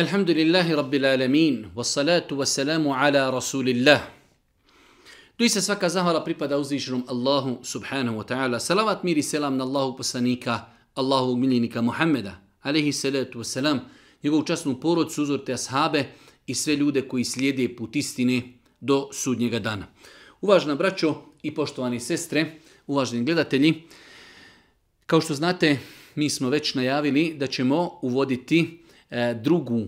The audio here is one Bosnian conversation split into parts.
Alhamdulillahi Rabbil alemin, wassalatu wassalamu ala rasulillah. se svaka zahvala pripada uzvišenom Allahu subhanahu wa ta'ala. Salavat miri selam na Allahu poslanika, Allahu miljenika Muhammeda, alaihi salatu wassalam, njegovu časnu porod, suzorte, te ashabe i sve ljude koji slijede put istine do sudnjega dana. Uvažna braćo i poštovani sestre, uvaženi gledatelji, kao što znate, mi smo već najavili da ćemo uvoditi E, drugu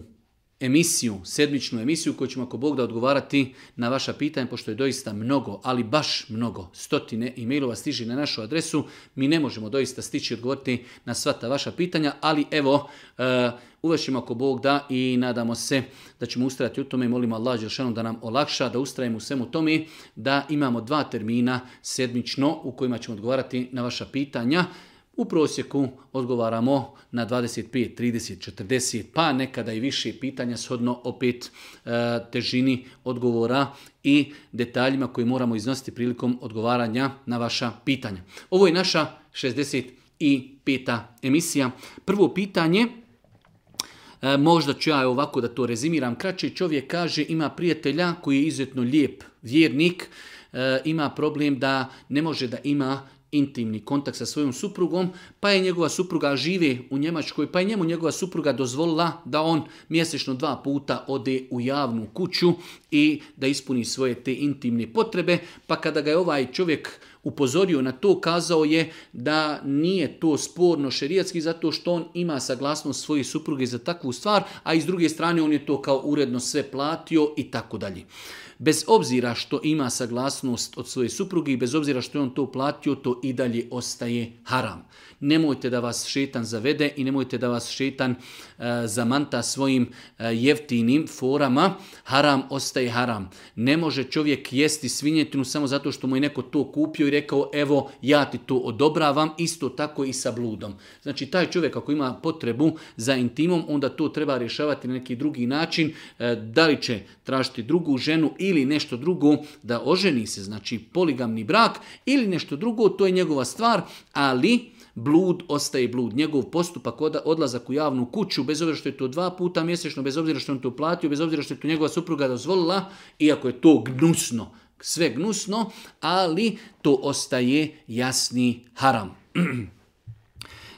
emisiju, sedmičnu emisiju koju ćemo ako Bog da odgovarati na vaša pitanja, pošto je doista mnogo, ali baš mnogo, stotine e-mailova stiži na našu adresu. Mi ne možemo doista stići odgovoriti na sva ta vaša pitanja, ali evo, e, uvešimo ako Bog da i nadamo se da ćemo ustrajati u tome i molimo Allah Đelšanu da nam olakša, da ustrajemo u svemu tome, da imamo dva termina sedmično u kojima ćemo odgovarati na vaša pitanja. U prosjeku odgovaramo na 25, 30, 40, pa nekada i više pitanja shodno opet e, težini odgovora i detaljima koje moramo iznositi prilikom odgovaranja na vaša pitanja. Ovo je naša 65. emisija. Prvo pitanje, e, možda ću ja ovako da to rezimiram kraće, čovjek kaže ima prijatelja koji je izuzetno lijep vjernik, e, ima problem da ne može da ima intimni kontakt sa svojom suprugom, pa je njegova supruga žive u Njemačkoj, pa je njemu njegova supruga dozvolila da on mjesečno dva puta ode u javnu kuću i da ispuni svoje te intimne potrebe, pa kada ga je ovaj čovjek upozorio na to, kazao je da nije to sporno šerijatski zato što on ima saglasnost svoje supruge za takvu stvar, a iz druge strane on je to kao uredno sve platio i tako dalje bez obzira što ima saglasnost od svoje supruge i bez obzira što je on to platio, to i dalje ostaje haram nemojte da vas šetan zavede i nemojte da vas šetan e, zamanta svojim e, jeftinim forama, haram ostaje haram. Ne može čovjek jesti svinjetinu samo zato što mu je neko to kupio i rekao evo ja ti to odobravam, isto tako i sa bludom. Znači taj čovjek ako ima potrebu za intimom, onda to treba rješavati na neki drugi način, e, da li će tražiti drugu ženu ili nešto drugo da oženi se, znači poligamni brak ili nešto drugo, to je njegova stvar, ali blud ostaje blud. Njegov postupak odlazak u javnu kuću, bez obzira što je to dva puta mjesečno, bez obzira što on to platio, bez obzira što je to njegova supruga dozvolila, iako je to gnusno, sve gnusno, ali to ostaje jasni haram.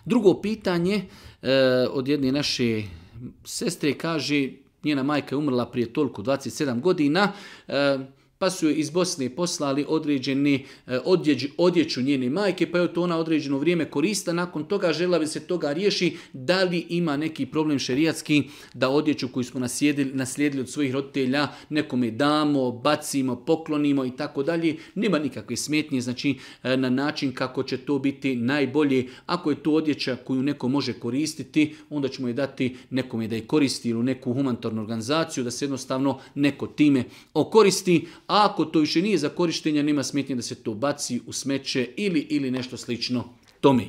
Drugo pitanje eh, od jedne naše sestre kaže, njena majka je umrla prije toliko, 27 godina, eh, pa su joj iz Bosne poslali određeni e, odjeću njene majke, pa je to ona određeno vrijeme korista, nakon toga žela bi se toga riješi, da li ima neki problem šerijatski da odjeću koju smo naslijedili od svojih roditelja nekome damo, bacimo, poklonimo i tako dalje, nema nikakve smetnje, znači e, na način kako će to biti najbolje. Ako je to odjeća koju neko može koristiti, onda ćemo je dati nekome da je koristi ili neku humanitarnu organizaciju, da se jednostavno neko time okoristi, a ako to više nije za korištenje, nema smetnje da se to baci u smeće ili, ili nešto slično tome.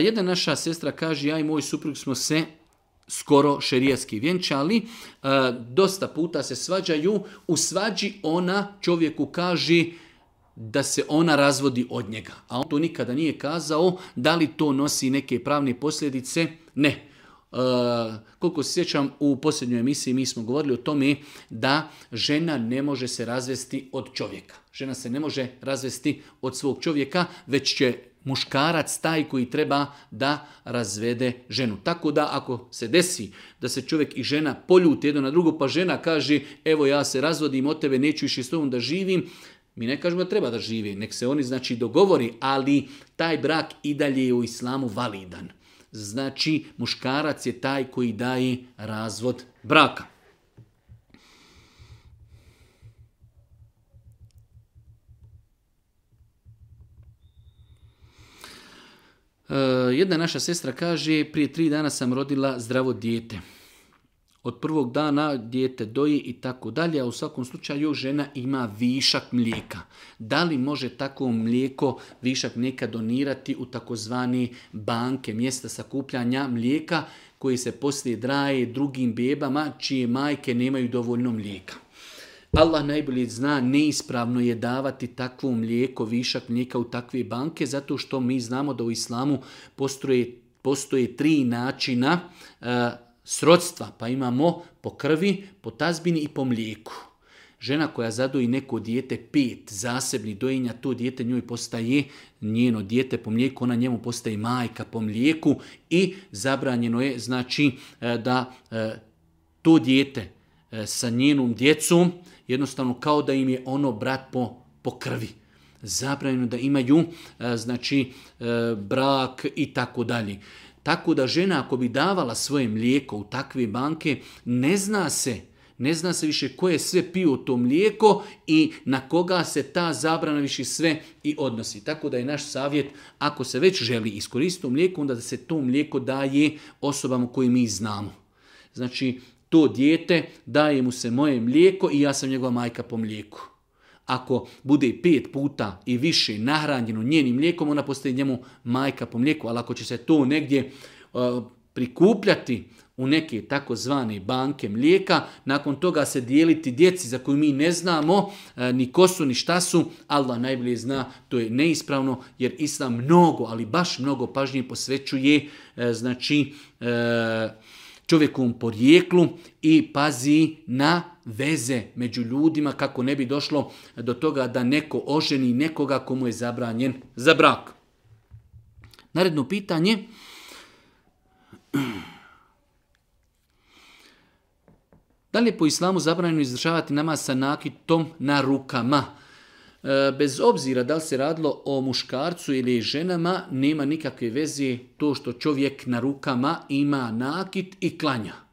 jedna naša sestra kaže, ja i moj suprug smo se skoro šerijatski vjenčali, e, dosta puta se svađaju, u svađi ona čovjeku kaže da se ona razvodi od njega. A on to nikada nije kazao, da li to nosi neke pravne posljedice? Ne. E, koliko se sjećam, u posljednjoj emisiji mi smo govorili o tome da žena ne može se razvesti od čovjeka. Žena se ne može razvesti od svog čovjeka, već će muškarac taj koji treba da razvede ženu. Tako da ako se desi da se čovjek i žena poljute jedno na drugo, pa žena kaže evo ja se razvodim od tebe, neću više s tobom da živim, mi ne kažemo da treba da živi, nek se oni znači dogovori, ali taj brak i dalje je u islamu validan. Znači, muškarac je taj koji daje razvod braka. E, jedna naša sestra kaže, prije tri dana sam rodila zdravo dijete od prvog dana dijete doji i tako dalje, a u svakom slučaju žena ima višak mlijeka. Da li može tako mlijeko, višak mlijeka donirati u takozvani banke, mjesta sakupljanja mlijeka koji se poslije draje drugim bebama čije majke nemaju dovoljno mlijeka. Allah najbolje zna, neispravno je davati takvo mlijeko, višak mlijeka u takve banke, zato što mi znamo da u islamu postoje, postoje tri načina eh, srodstva, pa imamo po krvi, po tazbini i po mlijeku. Žena koja zadoji neko dijete pet zasebni dojenja, to dijete njoj postaje njeno dijete po mlijeku, ona njemu postaje majka po mlijeku i zabranjeno je znači e, da e, to dijete e, sa njenom djecom jednostavno kao da im je ono brat po, po krvi zabranjeno da imaju znači brak i tako dalje. Tako da žena ako bi davala svoje mlijeko u takve banke, ne zna se, ne zna se više ko je sve pio to mlijeko i na koga se ta zabrana više sve i odnosi. Tako da je naš savjet, ako se već želi iskoristiti mlijeko, onda da se to mlijeko daje osobama koje mi znamo. Znači, to dijete daje mu se moje mlijeko i ja sam njegova majka po mlijeku. Ako bude pet puta i više nahranjeno njenim mlijekom, ona postaje njemu majka po mlijeku, ali ako će se to negdje e, prikupljati u neke takozvane banke mlijeka, nakon toga se dijeliti djeci za koju mi ne znamo e, ni ko su ni šta su, Allah najbolje zna, to je neispravno jer Islam mnogo, ali baš mnogo pažnje posvećuje e, znači čovjekovom porijeklu i pazi na veze među ljudima kako ne bi došlo do toga da neko oženi nekoga komu je zabranjen za brak. Naredno pitanje. Da li je po islamu zabranjeno izdržavati nama sa nakitom na rukama? E, bez obzira da li se radilo o muškarcu ili ženama, nema nikakve veze to što čovjek na rukama ima nakit i klanja.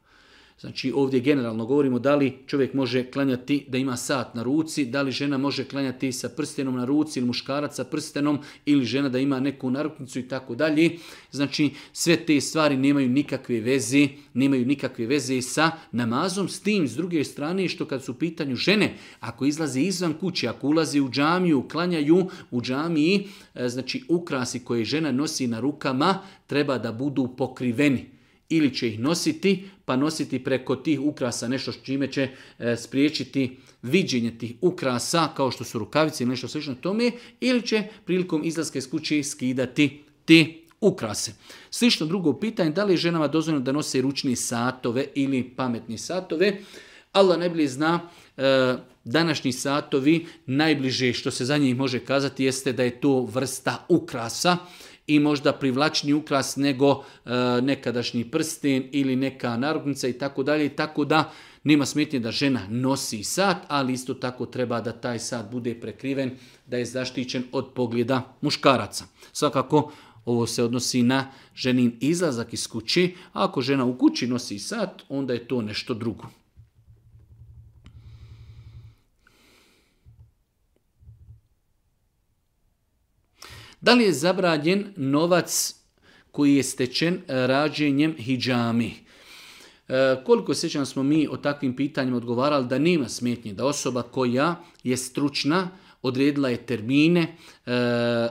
Znači ovdje generalno govorimo da li čovjek može klanjati da ima sat na ruci, da li žena može klanjati sa prstenom na ruci ili muškarac sa prstenom ili žena da ima neku naruknicu i tako dalje. Znači sve te stvari nemaju nikakve veze, nemaju nikakve veze sa namazom. S tim, s druge strane, što kad su u pitanju žene, ako izlazi izvan kuće, ako ulazi u džamiju, klanjaju u džamiji, e, znači ukrasi koje žena nosi na rukama treba da budu pokriveni ili će ih nositi, pa nositi preko tih ukrasa nešto s čime će e, spriječiti viđenje tih ukrasa, kao što su rukavice ili nešto slično tome, ili će prilikom izlaska iz kuće skidati te ukrase. Slično drugo pitanje, da li je ženama dozvoljeno da nose ručni satove ili pametni satove? Allah najbolje zna, e, današnji satovi najbliže što se za njih može kazati jeste da je to vrsta ukrasa i možda privlačni ukras nego e, nekadašnji prsten ili neka narodnica i tako dalje. Tako da nema smetnje da žena nosi sat, ali isto tako treba da taj sat bude prekriven, da je zaštićen od pogleda muškaraca. Svakako, ovo se odnosi na ženin izlazak iz kući, a ako žena u kući nosi sat, onda je to nešto drugo. Da li je zabranjen novac koji je stečen e, rađenjem hijjami? E, koliko sjećam smo mi o takvim pitanjima odgovarali da nema smetnje, da osoba koja je stručna, odredila je termine, e,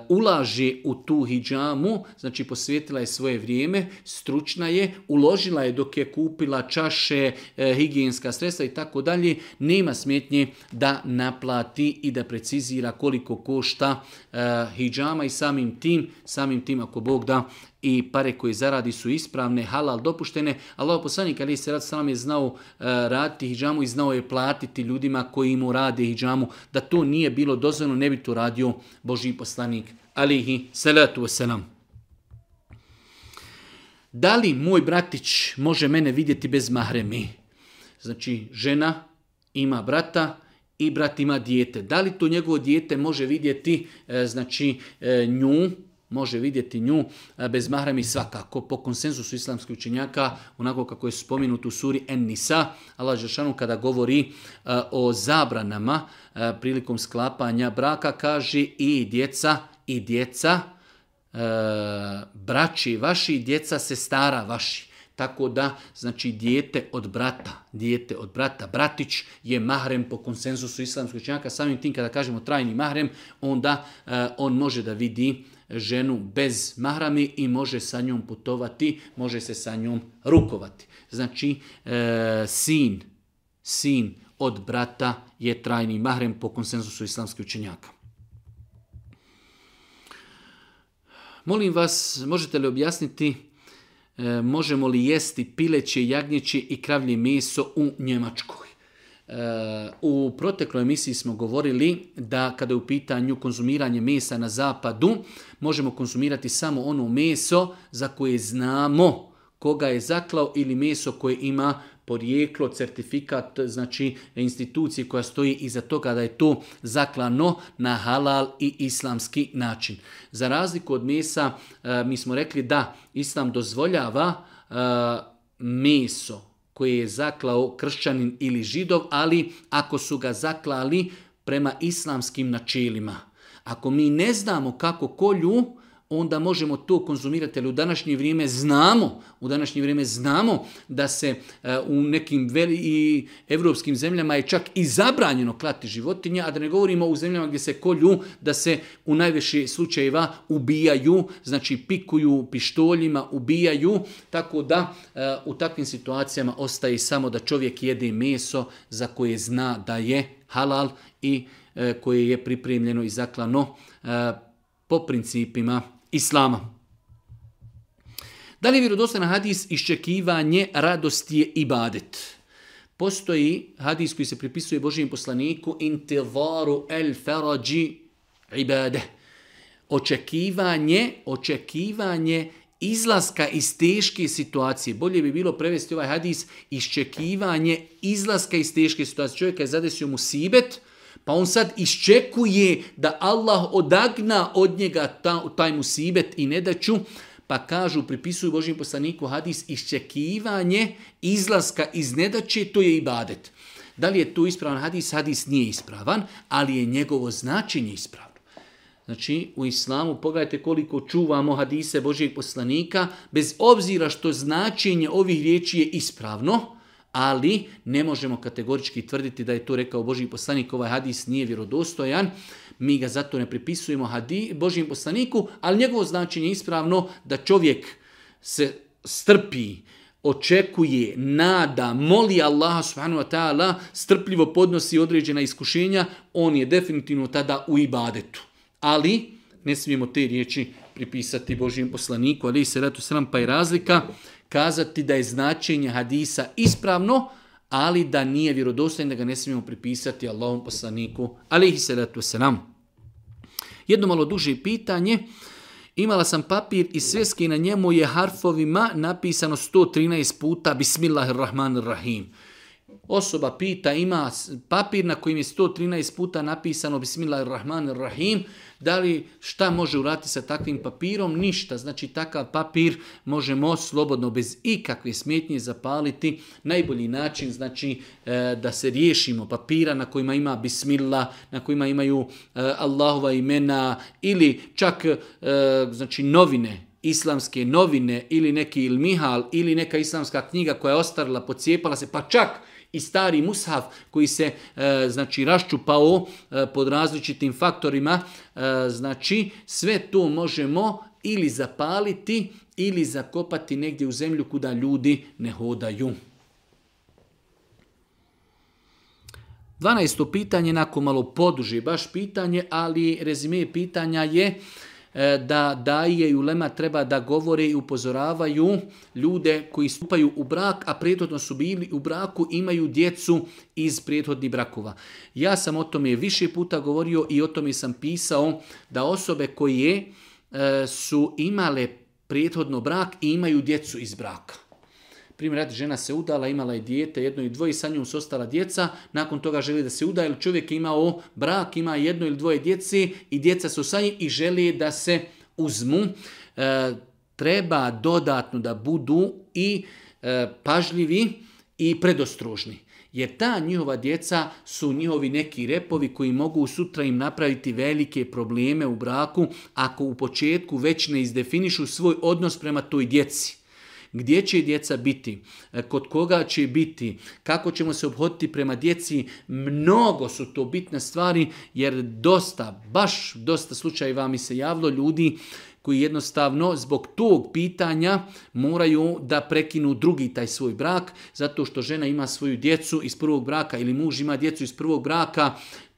ulaže u tu hijjamu, znači posvetila je svoje vrijeme, stručna je, uložila je dok je kupila čaše, e, higijenska sredstva i tako dalje, nema smetnje da naplati i da precizira koliko košta e, hijjama i samim tim, samim tim ako Bog da i pare koje zaradi su ispravne, halal, dopuštene. Allah poslanik ali se rad sam je znao e, raditi hijjamu i znao je platiti ljudima koji mu rade hijjamu. Da to nije bilo dozvoljeno, ne bi to radio Boži poslanik alihi salatu wasalam. Da li moj bratić može mene vidjeti bez mahremi? Znači, žena ima brata, i brat ima dijete. Da li to njegovo dijete može vidjeti e, znači e, nju može vidjeti nju e, bez mahrami svakako, po konsenzusu islamskih učenjaka, onako kako je spomenut u suri En-Nisa, Allah Žešanu kada govori e, o zabranama e, prilikom sklapanja braka, kaže i djeca, i djeca, braći vaši, djeca se stara vaši. Tako da, znači, dijete od brata, dijete od brata, bratić je mahrem po konsenzusu islamskog učinjaka, samim tim kada kažemo trajni mahrem, onda on može da vidi ženu bez mahrami i može sa njom putovati, može se sa njom rukovati. Znači, e, sin, sin od brata je trajni mahrem po konsenzusu islamskih učenjaka. Molim vas, možete li objasniti e, možemo li jesti pileće, jagnjeće i kravlje meso u Njemačkoj? U protekloj emisiji smo govorili da kada je u pitanju konzumiranje mesa na zapadu, možemo konzumirati samo ono meso za koje znamo koga je zaklao ili meso koje ima porijeklo, certifikat, znači institucije koja stoji iza toga da je to zaklano na halal i islamski način. Za razliku od mesa, e, mi smo rekli da islam dozvoljava e, meso, koje je zaklao kršćanin ili židov, ali ako su ga zaklali prema islamskim načelima. Ako mi ne znamo kako kolju, onda možemo to konzumirati, ali u današnje vrijeme znamo, u današnje vrijeme znamo da se e, u nekim veli i evropskim zemljama je čak i zabranjeno klati životinja, a da ne govorimo u zemljama gdje se kolju, da se u najveši slučajeva ubijaju, znači pikuju pištoljima, ubijaju, tako da e, u takvim situacijama ostaje samo da čovjek jede meso za koje zna da je halal i e, koje je pripremljeno i zaklano po principima islama. Da li je vjerodostan hadis iščekivanje radosti je ibadet? Postoji hadis koji se pripisuje Božijem poslaniku intivaru el farađi ibade. Očekivanje, očekivanje izlaska iz teške situacije. Bolje bi bilo prevesti ovaj hadis iščekivanje izlaska iz teške situacije. Čovjeka je zadesio mu sibet, pa on sad iščekuje da Allah odagna od njega ta, taj musibet i nedaću, pa kažu, pripisuju Božim poslaniku hadis, iščekivanje izlaska iz nedaće, to je ibadet. Da li je tu ispravan hadis? Hadis nije ispravan, ali je njegovo značenje ispravno. Znači, u islamu pogledajte koliko čuvamo hadise Božijeg poslanika, bez obzira što značenje ovih riječi je ispravno, ali ne možemo kategorički tvrditi da je to rekao Boži poslanik, ovaj hadis nije vjerodostojan, mi ga zato ne pripisujemo hadi, Božijem poslaniku, ali njegovo značenje je ispravno da čovjek se strpi, očekuje, nada, moli Allaha subhanahu wa ta'ala, strpljivo podnosi određena iskušenja, on je definitivno tada u ibadetu. Ali ne smijemo te riječi pripisati Božijem poslaniku, ali se ratu sram, pa je razlika, kazati da je značenje hadisa ispravno, ali da nije vjerodostojan, da ga ne smijemo pripisati Allahom poslaniku, ali ih se ratu sram. Jedno malo duže pitanje, Imala sam papir i sveske na njemu je harfovima napisano 113 puta Bismillahirrahmanirrahim. Osoba pita, ima papir na kojem je 113 puta napisano Bismillahirrahmanirrahim, da li šta može urati sa takvim papirom? Ništa. Znači takav papir možemo slobodno bez ikakve smetnje zapaliti. Najbolji način znači e, da se riješimo papira na kojima ima bismila, na kojima imaju e, Allahova imena ili čak e, znači novine islamske novine ili neki ilmihal ili neka islamska knjiga koja je ostarila, pocijepala se, pa čak i stari mushaf koji se e, znači raščupao e, pod različitim faktorima, e, znači sve to možemo ili zapaliti ili zakopati negdje u zemlju kuda ljudi ne hodaju. 12. pitanje, nakon malo poduže baš pitanje, ali rezime pitanja je E, da daje i ulema treba da govore i upozoravaju ljude koji stupaju u brak, a prethodno su bili u braku, imaju djecu iz prethodnih brakova. Ja sam o tome više puta govorio i o tome sam pisao da osobe koje e, su imale prethodno brak i imaju djecu iz braka primjer žena se udala, imala je dijete jedno i dvoje i sa njom su ostala djeca, nakon toga želi da se uda, jer čovjek je imao brak, ima jedno ili dvoje djeci i djeca su sa njim i želi da se uzmu. E, treba dodatno da budu i e, pažljivi i predostrožni. Jer ta njihova djeca su njihovi neki repovi koji mogu sutra im napraviti velike probleme u braku ako u početku već ne izdefinišu svoj odnos prema toj djeci gdje će djeca biti, e, kod koga će biti, kako ćemo se obhoditi prema djeci, mnogo su to bitne stvari jer dosta, baš dosta slučajeva mi se javilo ljudi koji jednostavno zbog tog pitanja moraju da prekinu drugi taj svoj brak, zato što žena ima svoju djecu iz prvog braka ili muž ima djecu iz prvog braka,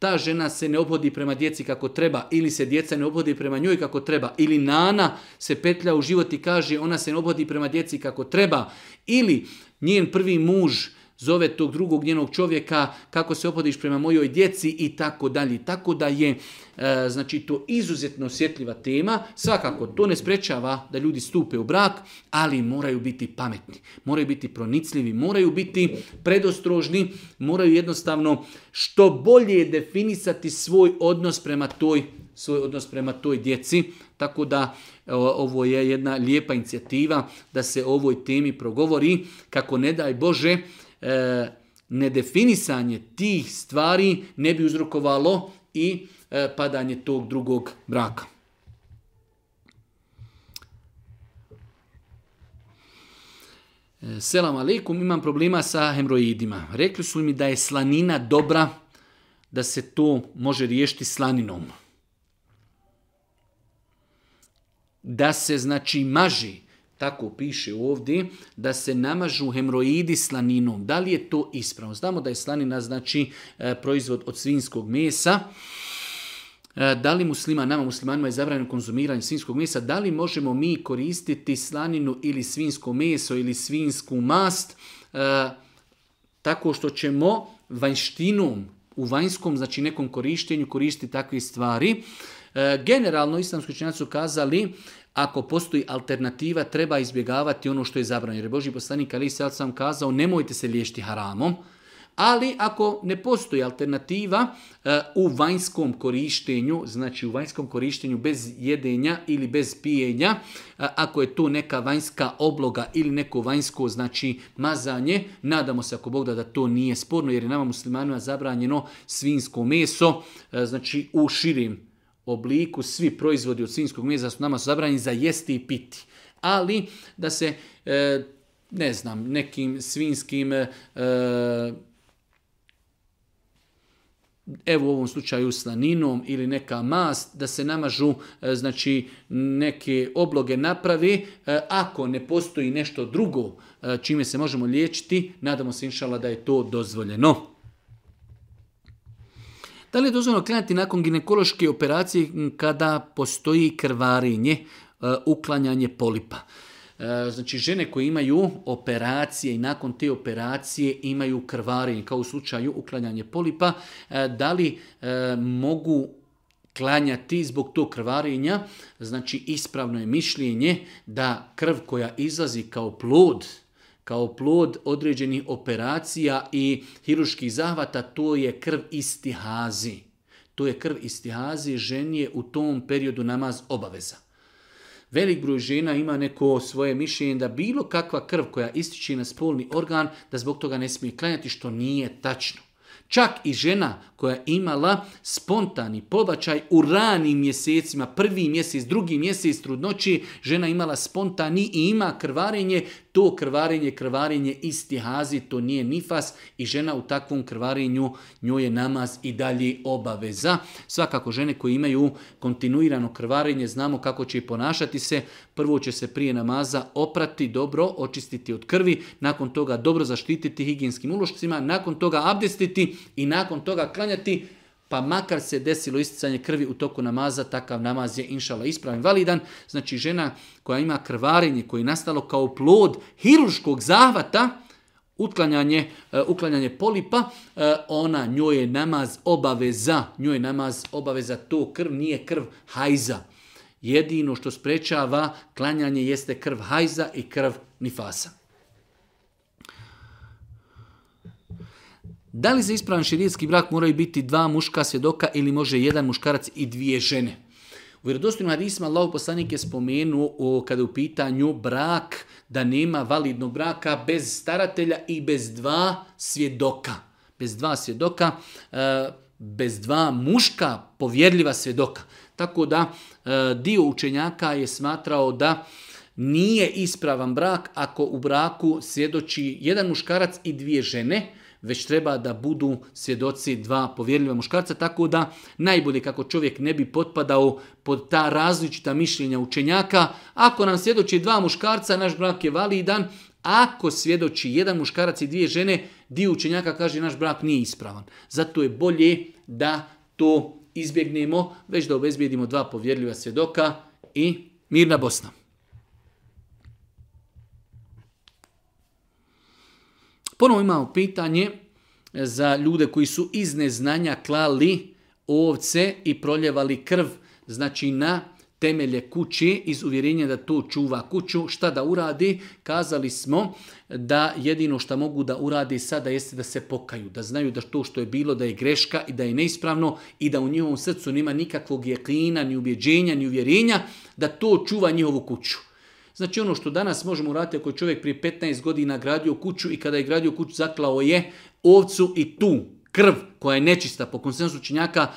ta žena se ne obhodi prema djeci kako treba ili se djeca ne obhodi prema njoj kako treba ili nana se petlja u život i kaže ona se ne obhodi prema djeci kako treba ili njen prvi muž zove tog drugog njenog čovjeka, kako se opodiš prema mojoj djeci i tako dalje. Tako da je e, znači to izuzetno osjetljiva tema. Svakako, to ne sprečava da ljudi stupe u brak, ali moraju biti pametni, moraju biti pronicljivi, moraju biti predostrožni, moraju jednostavno što bolje definisati svoj odnos prema toj svoj odnos prema toj djeci, tako da ovo je jedna lijepa inicijativa da se ovoj temi progovori, kako ne daj Bože, e, nedefinisanje tih stvari ne bi uzrokovalo i e, padanje tog drugog braka. E, Selam aleikum, imam problema sa hemroidima Rekli su mi da je slanina dobra, da se to može riješiti slaninom. Da se znači maži, tako piše ovdje, da se namažu hemoroidi slaninom. Da li je to ispravno? Znamo da je slanina znači e, proizvod od svinskog mesa. E, da li muslima, nama muslimanima je zabranjeno konzumiranje svinskog mesa, da li možemo mi koristiti slaninu ili svinsko meso ili svinsku mast e, tako što ćemo vanjštinom, u vanjskom, znači nekom korištenju koristiti takve stvari. Generalno, islamski učenjaci su kazali ako postoji alternativa, treba izbjegavati ono što je zabranjeno. Jer je Boži poslanik Ali Sad sam kazao, nemojte se liješiti haramom, ali ako ne postoji alternativa e, u vanjskom korištenju, znači u vanjskom korištenju bez jedenja ili bez pijenja, e, ako je to neka vanjska obloga ili neko vanjsko znači mazanje, nadamo se ako Bog da, to nije sporno jer je nama muslimanima zabranjeno svinsko meso, e, znači u širim obliku svi proizvodi od svinskog mesa su nama zabranjeni za jesti i piti. Ali da se, e, ne znam, nekim svinskim, e, evo u ovom slučaju slaninom ili neka mast, da se namažu e, znači, neke obloge napravi. E, ako ne postoji nešto drugo čime se možemo liječiti, nadamo se inšala da je to dozvoljeno. Da li je dozvoljeno klanjati nakon ginekološke operacije kada postoji krvarinje, e, uklanjanje polipa? E, znači žene koje imaju operacije i nakon te operacije imaju krvarinje, kao u slučaju uklanjanje polipa, e, da li mogu klanjati zbog tog krvarinja? znači ispravno je mišljenje da krv koja izlazi kao plod kao plod određenih operacija i hiruških zahvata, to je krv istihazi. To je krv istihazi, ženi je u tom periodu namaz obaveza. Velik broj žena ima neko svoje mišljenje da bilo kakva krv koja ističe na spolni organ, da zbog toga ne smije klanjati, što nije tačno. Čak i žena koja imala spontani pobačaj u ranim mjesecima, prvi mjesec, drugi mjesec trudnoći, žena imala spontani i ima krvarenje, to krvarenje, krvarenje hazi, to nije nifas i žena u takvom krvarenju njoj je namaz i dalje obaveza. Svakako žene koje imaju kontinuirano krvarenje znamo kako će i ponašati se. Prvo će se prije namaza oprati dobro, očistiti od krvi, nakon toga dobro zaštititi higijenskim ulošcima, nakon toga abdestiti i nakon toga klanjati pa makar se desilo isticanje krvi u toku namaza, takav namaz je inšala ispravan, validan. Znači žena koja ima krvarenje, koje je nastalo kao plod hiruškog zahvata, uklanjanje, e, uklanjanje polipa, e, ona njoj je namaz obaveza, njoj je namaz obaveza, to krv nije krv hajza. Jedino što sprečava klanjanje jeste krv hajza i krv nifasa. Da li za ispravan širijetski brak moraju biti dva muška svjedoka ili može jedan muškarac i dvije žene? U vjerodostojnim hadisima Allah poslanik je spomenuo o, kada je u pitanju brak, da nema validnog braka bez staratelja i bez dva svjedoka. Bez dva svjedoka, e, bez dva muška povjerljiva svjedoka. Tako da e, dio učenjaka je smatrao da nije ispravan brak ako u braku svjedoči jedan muškarac i dvije žene, već treba da budu svjedoci dva povjerljiva muškarca, tako da najbolje kako čovjek ne bi potpadao pod ta različita mišljenja učenjaka, ako nam svjedoči dva muškarca, naš brak je validan, ako svjedoči jedan muškarac i dvije žene, dio učenjaka kaže naš brak nije ispravan. Zato je bolje da to izbjegnemo, već da obezbijedimo dva povjerljiva svjedoka i mirna Bosna. Ponovo imamo pitanje e, za ljude koji su iz neznanja klali ovce i proljevali krv, znači na temelje kući iz uvjerenja da to čuva kuću. Šta da uradi? Kazali smo da jedino što mogu da uradi sada jeste da se pokaju, da znaju da to što je bilo da je greška i da je neispravno i da u njihovom srcu nema nikakvog jeklina, ni ubjeđenja, ni uvjerenja da to čuva njihovu kuću. Znači ono što danas možemo raditi ako je čovjek prije 15 godina gradio kuću i kada je gradio kuću zaklao je ovcu i tu krv koja je nečista po konsensu činjaka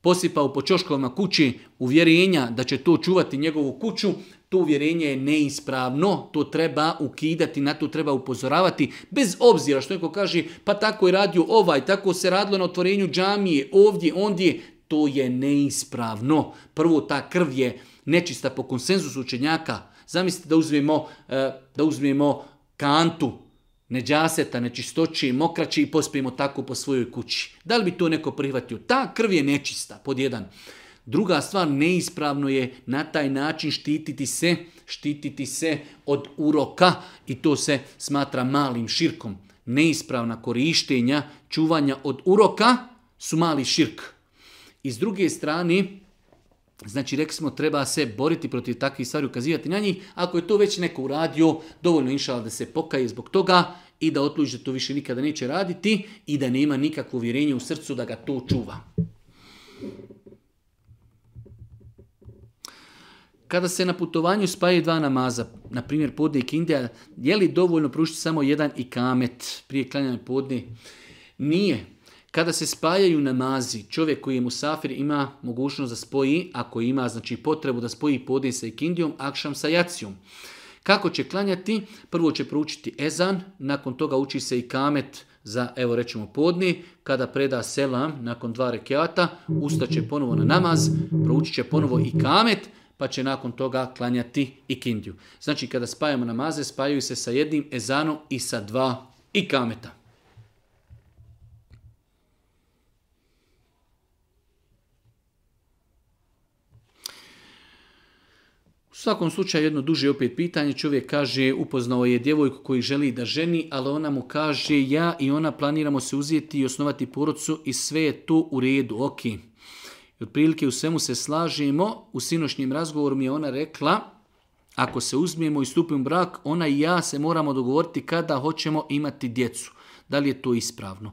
posipao po čoškovima kući uvjerenja da će to čuvati njegovu kuću, to uvjerenje je neispravno, to treba ukidati, na to treba upozoravati, bez obzira što neko kaže pa tako je radio ovaj, tako se radilo na otvorenju džamije, ovdje, ondje, to je neispravno. Prvo, ta krv je nečista po konsenzusu učenjaka, Zamislite da uzmemo, e, da uzmemo kantu neđaseta, nečistoći mokraći i pospijemo tako po svojoj kući. Da li bi to neko prihvatio? Ta krv je nečista, pod jedan. Druga stvar, neispravno je na taj način štititi se, štititi se od uroka i to se smatra malim širkom. Neispravna korištenja, čuvanja od uroka su mali širk. I s druge strane, Znači, rekli smo, treba se boriti protiv takvih stvari, ukazivati na njih. Ako je to već neko uradio, dovoljno inšala da se pokaje zbog toga i da otluži da to više nikada neće raditi i da nema nikakvo uvjerenje u srcu da ga to čuva. Kada se na putovanju spaje dva namaza, na primjer podne i kindija, je li dovoljno prušiti samo jedan i kamet prije klanjanja podne? Nije. Kada se spajaju namazi, čovjek koji je musafir ima mogućnost da spoji, ako ima znači potrebu da spoji se sa ikindijom, akšam sa jacijom. Kako će klanjati? Prvo će proučiti ezan, nakon toga uči se i kamet za, evo rećemo, podni. Kada preda selam nakon dva rekiata, ustaće ponovo na namaz, proučit će ponovo i kamet, pa će nakon toga klanjati ikindiju. Znači, kada spajamo namaze, spajaju se sa jednim ezanom i sa dva i kameta. svakom slučaju jedno duže opet pitanje, čovjek kaže upoznao je djevojku koji želi da ženi, ali ona mu kaže ja i ona planiramo se uzeti i osnovati porodcu i sve je to u redu, ok. I otprilike u svemu se slažemo, u sinošnjem razgovoru mi je ona rekla ako se uzmijemo i stupimo u brak, ona i ja se moramo dogovoriti kada hoćemo imati djecu. Da li je to ispravno?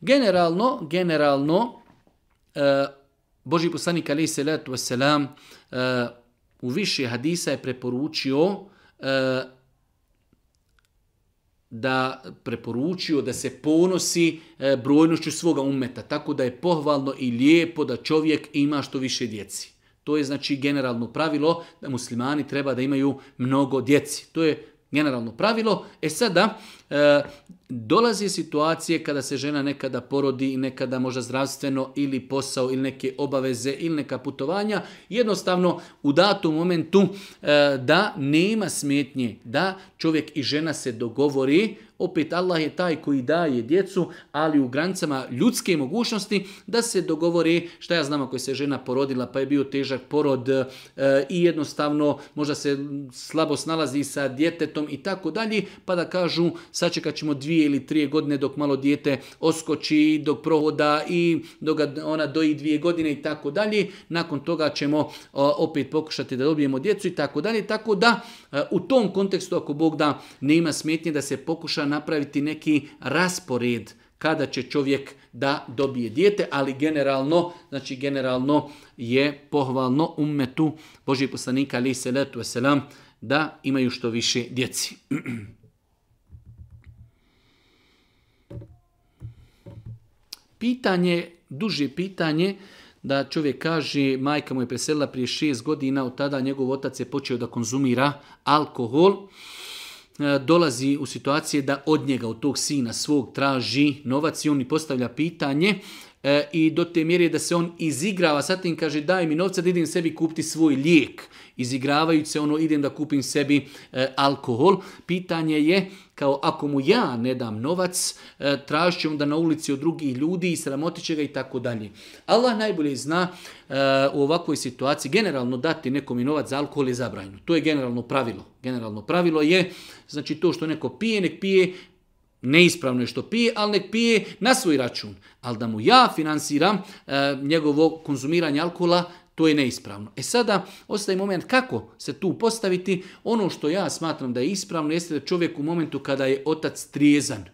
Generalno, generalno, uh, Boži poslanik vasalam. letu u više hadisa je preporučio e, da preporučio da se ponosi e, brojnošću svoga umeta, tako da je pohvalno i lijepo da čovjek ima što više djeci. To je znači generalno pravilo da muslimani treba da imaju mnogo djeci. To je generalno pravilo. E sada, e, dolazi situacije kada se žena nekada porodi i nekada možda zdravstveno ili posao ili neke obaveze ili neka putovanja, jednostavno u datom momentu e, da nema smetnje, da čovjek i žena se dogovori, opet Allah je taj koji daje djecu, ali u granicama ljudske mogućnosti da se dogovori, šta ja znam ako je se žena porodila pa je bio težak porod e, i jednostavno možda se slabo snalazi sa djetetom i tako dalje, pa da kažu sačekat ćemo dvije ili trije godine dok malo dijete oskoči, dok prohoda i dok ona doji dvije godine i tako dalje. Nakon toga ćemo opet pokušati da dobijemo djecu i tako dalje. Tako da e, u tom kontekstu ako Bog da ima smetnje da se pokuša napraviti neki raspored kada će čovjek da dobije dijete, ali generalno, znači generalno je pohvalno ummetu Božji poslanika ali se letu selam da imaju što više djeci. pitanje, duže pitanje, da čovjek kaže, majka mu je preselila prije šest godina, od tada njegov otac je počeo da konzumira alkohol, e, dolazi u situacije da od njega, od tog sina svog traži novac i on mi postavlja pitanje e, i do te mjere da se on izigrava sa tim, kaže daj mi novca da idem sebi kupiti svoj lijek. Izigravajući se ono idem da kupim sebi e, alkohol. Pitanje je kao ako mu ja ne dam novac, e, tražit će onda na ulici od drugih ljudi i sramotit će ga i tako dalje. Allah najbolje zna e, u ovakvoj situaciji generalno dati nekom i novac za alkohol je zabranjeno. To je generalno pravilo. Generalno pravilo je, znači to što neko pije, nek pije neispravno je što pije, ali nek pije na svoj račun. Ali da mu ja finansiram e, njegovo konzumiranje alkohola, to je neispravno. E sada ostaje moment kako se tu postaviti. Ono što ja smatram da je ispravno jeste da čovjek u momentu kada je otac trijezan,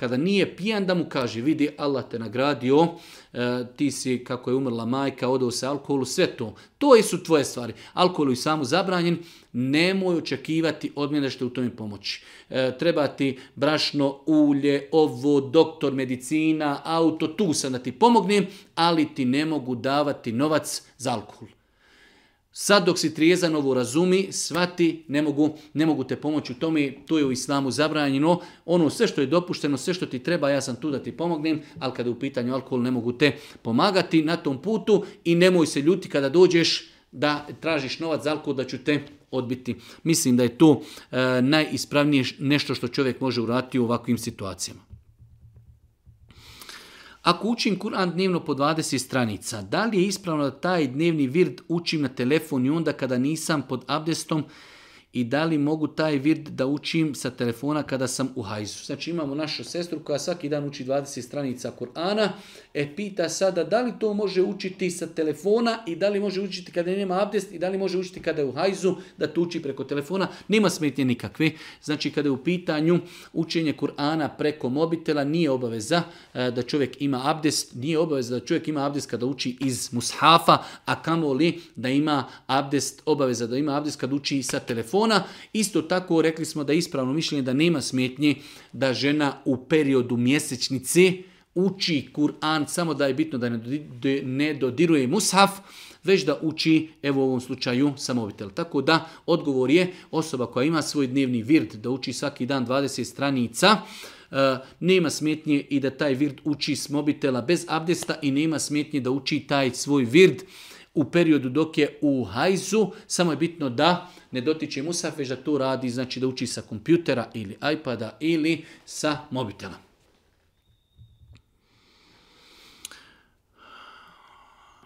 kada nije pijan da mu kaže vidi Allah te nagradio, e, ti si kako je umrla majka, odao se alkoholu, sve to. To su tvoje stvari. Alkohol je samo zabranjen, nemoj očekivati od mene što u tome pomoći. E, treba ti brašno, ulje, ovo, doktor, medicina, auto, tu sam da ti pomognem, ali ti ne mogu davati novac za alkohol. Sad dok si trijezan ovo razumi, shvati, ne mogu, ne te pomoći u tome, to je u islamu zabranjeno. Ono sve što je dopušteno, sve što ti treba, ja sam tu da ti pomognem, ali kada je u pitanju alkohol ne mogu te pomagati na tom putu i nemoj se ljuti kada dođeš da tražiš novac za alkohol da ću te odbiti. Mislim da je to e, najispravnije nešto što čovjek može uraditi u ovakvim situacijama. Ako učim Kur'an dnevno po 20 stranica, da li je ispravno da taj dnevni virt učim na telefon i onda kada nisam pod abdestom i da li mogu taj vid da učim sa telefona kada sam u hajzu. Znači imamo našu sestru koja svaki dan uči 20 stranica Kur'ana, e pita sada da li to može učiti sa telefona i da li može učiti kada nema abdest i da li može učiti kada je u hajzu, da to uči preko telefona. Nema smetnje nikakve. Znači kada je u pitanju učenje Kur'ana preko mobitela nije obaveza e, da čovjek ima abdest, nije obaveza da čovjek ima abdest kada uči iz mushafa, a kamoli da ima abdest, obaveza da ima abdest kada uči sa telefona ona, Isto tako rekli smo da je ispravno mišljenje da nema smetnje da žena u periodu mjesečnice uči Kur'an samo da je bitno da ne dodiruje mushaf, već da uči, evo u ovom slučaju, samobitel. Tako da, odgovor je osoba koja ima svoj dnevni vird, da uči svaki dan 20 stranica, eh, nema smetnje i da taj vird uči s mobitela bez abdesta i nema smetnje da uči taj svoj vird u periodu dok je u hajzu, samo je bitno da ne dotiče Musaf, već da to radi, znači da uči sa kompjutera ili iPada ili sa mobitela.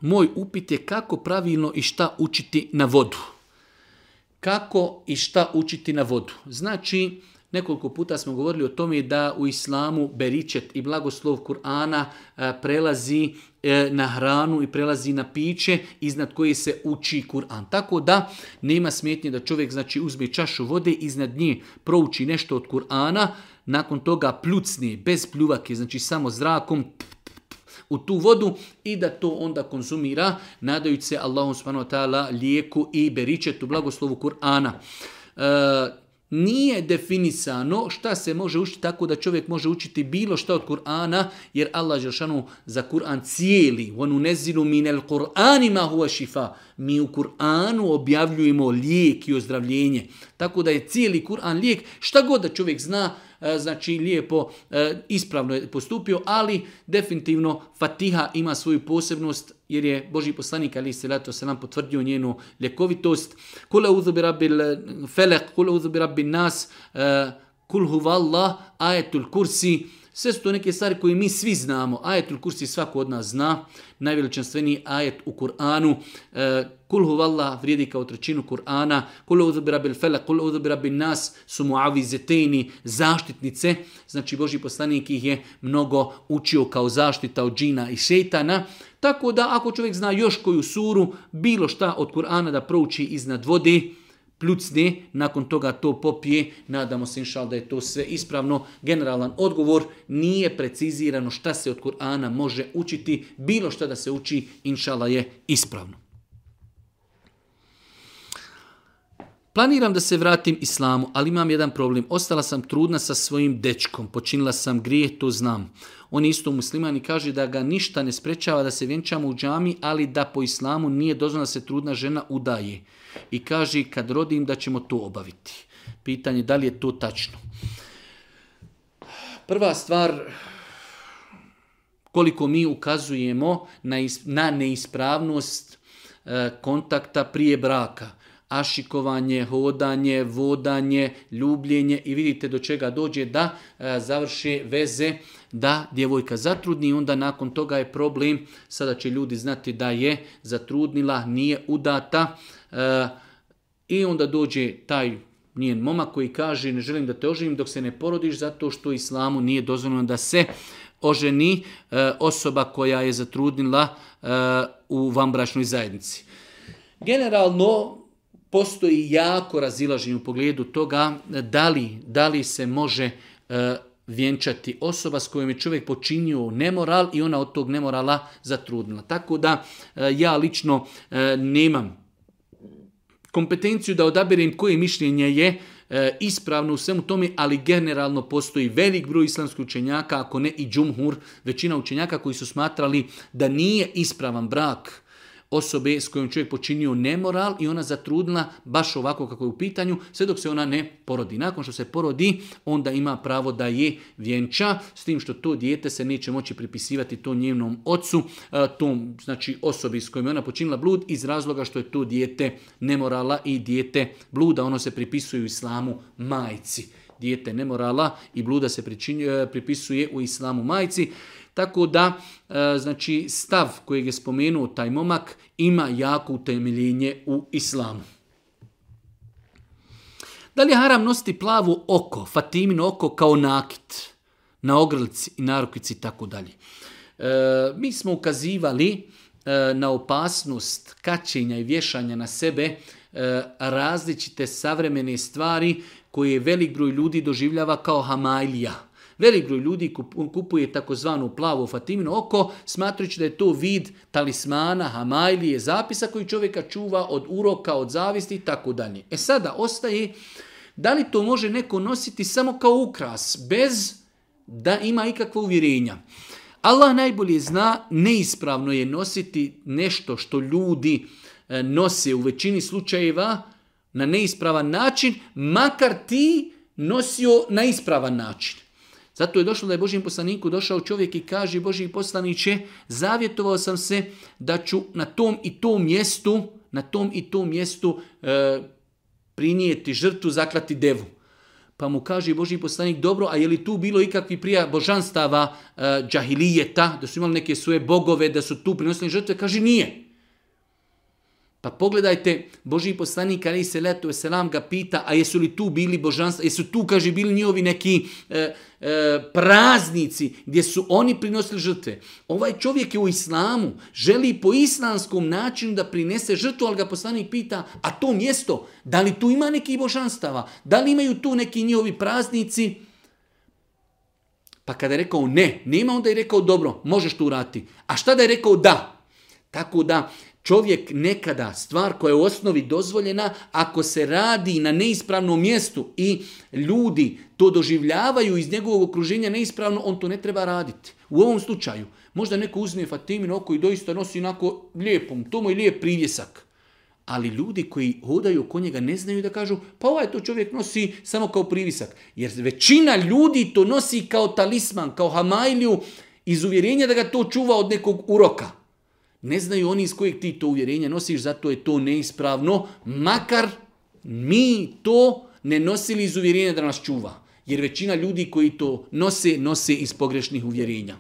Moj upit je kako pravilno i šta učiti na vodu. Kako i šta učiti na vodu. Znači, Nekoliko puta smo govorili o tome da u islamu beričet i blagoslov Kur'ana e, prelazi e, na hranu i prelazi na piće iznad koje se uči Kur'an. Tako da nema smetnje da čovjek znači uzme čašu vode iznad nje prouči nešto od Kur'ana, nakon toga pljucni bez pljuvake, znači samo zrakom u tu vodu i da to onda konzumira nadajući se Allahom subhanahu ta'ala lijeku i beričetu blagoslovu Kur'ana. E, nije definisano šta se može učiti tako da čovjek može učiti bilo šta od Kur'ana, jer Allah za Kur'an cijeli. onu نَزِلُ minel Kur'an šifa. Mi u Kur'anu objavljujemo lijek i ozdravljenje. Tako da je cijeli Kur'an lijek. Šta god da čovjek zna, E, znači lijepo e, ispravno je postupio, ali definitivno Fatiha ima svoju posebnost jer je Boži poslanik ali se lato nam potvrdio njenu ljekovitost. Kula uzubi rabbi felek, kula uzubi nas, e, kul huvallah, ajetul kursi, sve su to neke stvari koje mi svi znamo. u kursi svako od nas zna. Najveličanstveniji ajet u Kur'anu. E, kul huvallah vrijedi kao trećinu Kur'ana. Kul uzubira bil fele, kul uzubira bil nas su zeteni, zaštitnice. Znači Boži poslanik ih je mnogo učio kao zaštita od džina i šeitana. Tako da ako čovjek zna još koju suru, bilo šta od Kur'ana da prouči iznad vode pljucne, nakon toga to popije, nadamo se inšal da je to sve ispravno. Generalan odgovor nije precizirano šta se od Kur'ana može učiti, bilo šta da se uči inšala je ispravno. Planiram da se vratim islamu, ali imam jedan problem. Ostala sam trudna sa svojim dečkom, počinila sam grijeh to znam. On je isto musliman i kaže da ga ništa ne sprečava da se vjenčamo u džami, ali da po islamu nije dozvoljeno da se trudna žena udaje. I kaže kad rodim da ćemo to obaviti. Pitanje da li je to tačno. Prva stvar, koliko mi ukazujemo na, neispravnost e, kontakta prije braka ašikovanje, hodanje, vodanje, ljubljenje i vidite do čega dođe da e, završe veze da djevojka zatrudni i onda nakon toga je problem, sada će ljudi znati da je zatrudnila, nije udata e, i onda dođe taj njen momak koji kaže ne želim da te oživim dok se ne porodiš zato što islamu nije dozvoljeno da se oženi e, osoba koja je zatrudnila e, u vambračnoj zajednici. Generalno, postoji jako razilaženje u pogledu toga e, da li, se može e, vjenčati osoba s kojom je čovjek počinio nemoral i ona od tog nemorala zatrudnila. Tako da e, ja lično nemam kompetenciju da odaberem koje mišljenje je ispravno u svemu tome, ali generalno postoji velik broj islamskih učenjaka, ako ne i džumhur, većina učenjaka koji su smatrali da nije ispravan brak osobe s kojom čovjek počinio nemoral i ona zatrudna baš ovako kako je u pitanju, sve dok se ona ne porodi. Nakon što se porodi, onda ima pravo da je vjenča, s tim što to dijete se neće moći pripisivati to njenom ocu, tom znači osobi s kojom je ona počinila blud iz razloga što je to dijete nemorala i dijete bluda, ono se pripisuje u islamu majci. Dijete nemorala i bluda se e, pripisuje u islamu majci. Tako da, e, znači, stav kojeg je spomenuo taj momak ima jako utemeljenje u islamu. Da li haram nositi plavu oko, fatimino oko kao nakit na ogrlici i narukvici i tako dalje? E, mi smo ukazivali e, na opasnost kačenja i vješanja na sebe različite savremene stvari koje velik broj ljudi doživljava kao hamajlija. Velik broj ljudi kupuje takozvanu plavu Fatimino oko, smatrujući da je to vid talismana, je zapisa koji čovjeka čuva od uroka, od zavisti i tako dalje. E sada ostaje da li to može neko nositi samo kao ukras, bez da ima ikakva uvjerenja. Allah najbolje zna, neispravno je nositi nešto što ljudi e, nose u većini slučajeva na neispravan način, makar ti nosio na ispravan način. Zato je došlo da je Božijem poslaniku došao čovjek i kaže Božji poslaniće, zavjetovao sam se da ću na tom i tom mjestu, na tom i tom mjestu e, prinijeti žrtu, zaklati devu. Pa mu kaže Božji poslanik, dobro, a je li tu bilo ikakvi prija božanstava e, džahilijeta, da su imali neke svoje bogove, da su tu prinosili žrtve? Kaže, nije. Pa pogledajte, Boži poslanik Ali se letu selam ga pita, a jesu li tu bili božanstva, jesu tu, kaže, bili njihovi neki e, e, praznici gdje su oni prinosili žrtve. Ovaj čovjek je u islamu, želi po islamskom načinu da prinese žrtvu, ali ga poslanik pita, a to mjesto, da li tu ima neki božanstava, da li imaju tu neki njihovi praznici, pa kada je rekao ne, nema, onda je rekao dobro, možeš tu urati. A šta da je rekao da? Tako da čovjek nekada stvar koja je u osnovi dozvoljena ako se radi na neispravnom mjestu i ljudi to doživljavaju iz njegovog okruženja neispravno, on to ne treba raditi. U ovom slučaju, možda neko uzme Fatimin oko i doista nosi onako lijepom, to mu je lijep privjesak. Ali ljudi koji hodaju oko njega ne znaju da kažu pa ovaj to čovjek nosi samo kao privisak. Jer većina ljudi to nosi kao talisman, kao Hamajlju iz uvjerenja da ga to čuva od nekog uroka. Ne znaju oni iz kojeg ti to uvjerenja nosiš, zato je to neispravno, makar mi to ne nosili iz uvjerenja da nas čuva. Jer većina ljudi koji to nose, nose iz pogrešnih uvjerenja.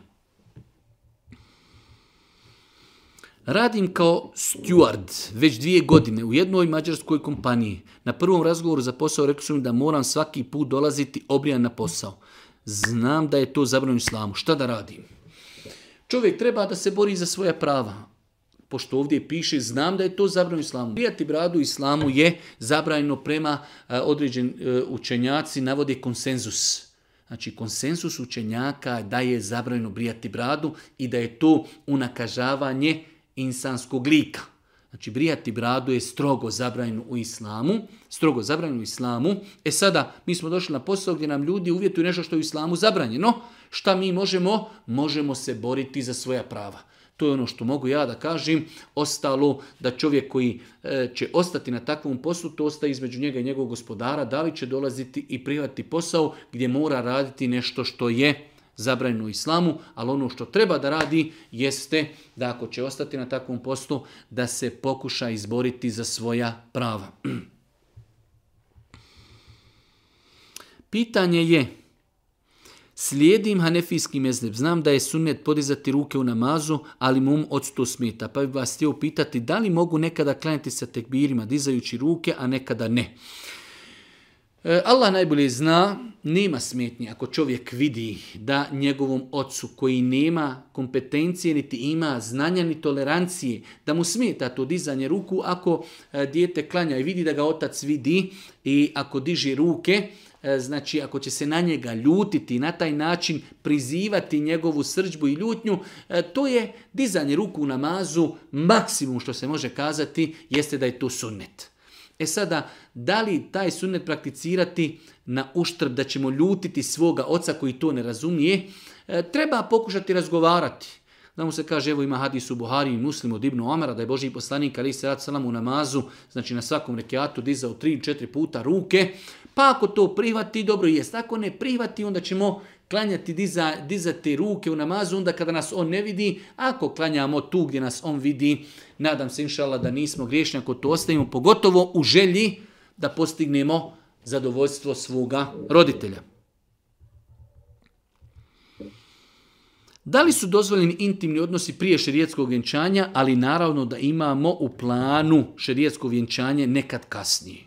Radim kao steward već dvije godine u jednoj mađarskoj kompaniji. Na prvom razgovoru za posao rekli su mi da moram svaki put dolaziti obrijan na posao. Znam da je to zabranjeno islamu. Šta da radim? Čovjek treba da se bori za svoja prava pošto ovdje piše, znam da je to zabranjeno islamu. Brijati bradu islamu je zabranjeno prema e, određen e, učenjaci, navode konsenzus. Znači, konsenzus učenjaka da je zabranjeno brijati bradu i da je to unakažavanje insanskog lika. Znači, brijati bradu je strogo zabranjeno u islamu. Strogo zabranjeno u islamu. E sada, mi smo došli na posao gdje nam ljudi uvjetuju nešto što je u islamu zabranjeno. Šta mi možemo? Možemo se boriti za svoja prava. To je ono što mogu ja da kažem. Ostalo da čovjek koji e, će ostati na takvom poslu, to ostaje između njega i njegovog gospodara. Da li će dolaziti i privati posao gdje mora raditi nešto što je zabranjeno islamu, ali ono što treba da radi jeste da ako će ostati na takvom poslu, da se pokuša izboriti za svoja prava. Pitanje je, Slijedim hanefijski mezheb. Znam da je sunnet podizati ruke u namazu, ali mum odsto smeta. Pa bi vas htio pitati da li mogu nekada klanjati sa tekbirima dizajući ruke, a nekada ne. E, Allah najbolje zna, nema smetnje ako čovjek vidi da njegovom ocu koji nema kompetencije, niti ima znanja, ni tolerancije, da mu smeta to dizanje ruku ako e, dijete klanja i vidi da ga otac vidi i ako diže ruke, e, znači ako će se na njega ljutiti, na taj način prizivati njegovu srđbu i ljutnju, to je dizanje ruku u namazu, maksimum što se može kazati jeste da je to sunnet. E sada, da li taj sunnet prakticirati na uštrb da ćemo ljutiti svoga oca koji to ne razumije, e, treba pokušati razgovarati. Da mu se kaže, evo ima hadis u Buhari i muslim od Ibnu Amara, da je Boži poslanik Ali se salam u namazu, znači na svakom rekiatu dizao tri četiri puta ruke, pa ako to prihvati, dobro jest, ako ne prihvati, onda ćemo klanjati, diza, dizati ruke u namazu onda kada nas on ne vidi, ako klanjamo tu gdje nas on vidi, nadam se inšala da nismo griješni ako to ostavimo, pogotovo u želji da postignemo zadovoljstvo svoga roditelja. Da li su dozvoljeni intimni odnosi prije šerijetskog vjenčanja, ali naravno da imamo u planu šerijetsko vjenčanje nekad kasnije.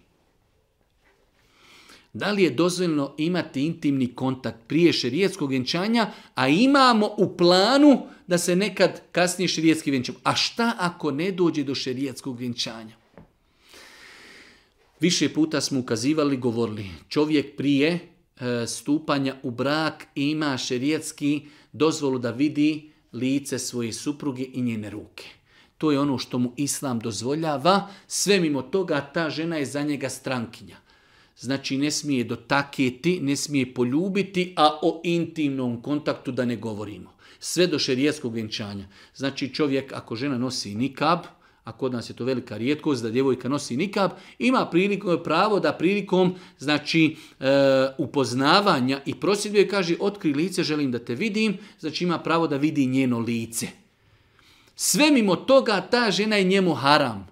Da li je dozvoljno imati intimni kontakt prije šerijetskog vjenčanja, a imamo u planu da se nekad kasnije šerijetski vjenčamo. A šta ako ne dođe do šerijetskog vjenčanja? Više puta smo ukazivali, govorili, čovjek prije e, stupanja u brak ima šerijetski dozvolu da vidi lice svoje supruge i njene ruke. To je ono što mu islam dozvoljava, sve mimo toga ta žena je za njega strankinja. Znači ne smije dotaketi, ne smije poljubiti, a o intimnom kontaktu da ne govorimo. Sve do šerijetskog vjenčanja. Znači čovjek ako žena nosi nikab, a kod nas je to velika rijetkost da djevojka nosi nikab, ima priliku, pravo da prilikom znači e, upoznavanja i prosjeduje kaže otkri lice, želim da te vidim, znači ima pravo da vidi njeno lice. Sve mimo toga ta žena je njemu haram.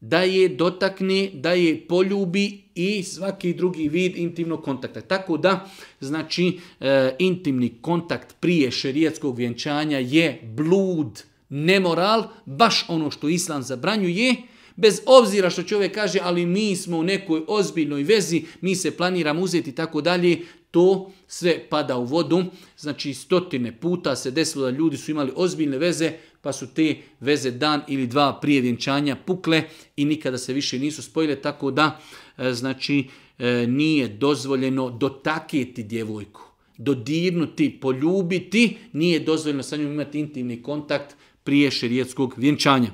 Da je dotakne, da je poljubi i svaki drugi vid intimnog kontakta. Tako da, znači, e, intimni kontakt prije šerijetskog vjenčanja je blud, nemoral, baš ono što islam zabranjuje, bez obzira što čovjek kaže, ali mi smo u nekoj ozbiljnoj vezi, mi se planiramo uzeti tako dalje, to sve pada u vodu. Znači, stotine puta se desilo da ljudi su imali ozbiljne veze, pa su te veze dan ili dva prije vjenčanja pukle i nikada se više nisu spojile, tako da E, znači e, nije dozvoljeno dotakjeti djevojku, dodirnuti, poljubiti, nije dozvoljeno sa njom imati intimni kontakt prije šerijetskog vjenčanja.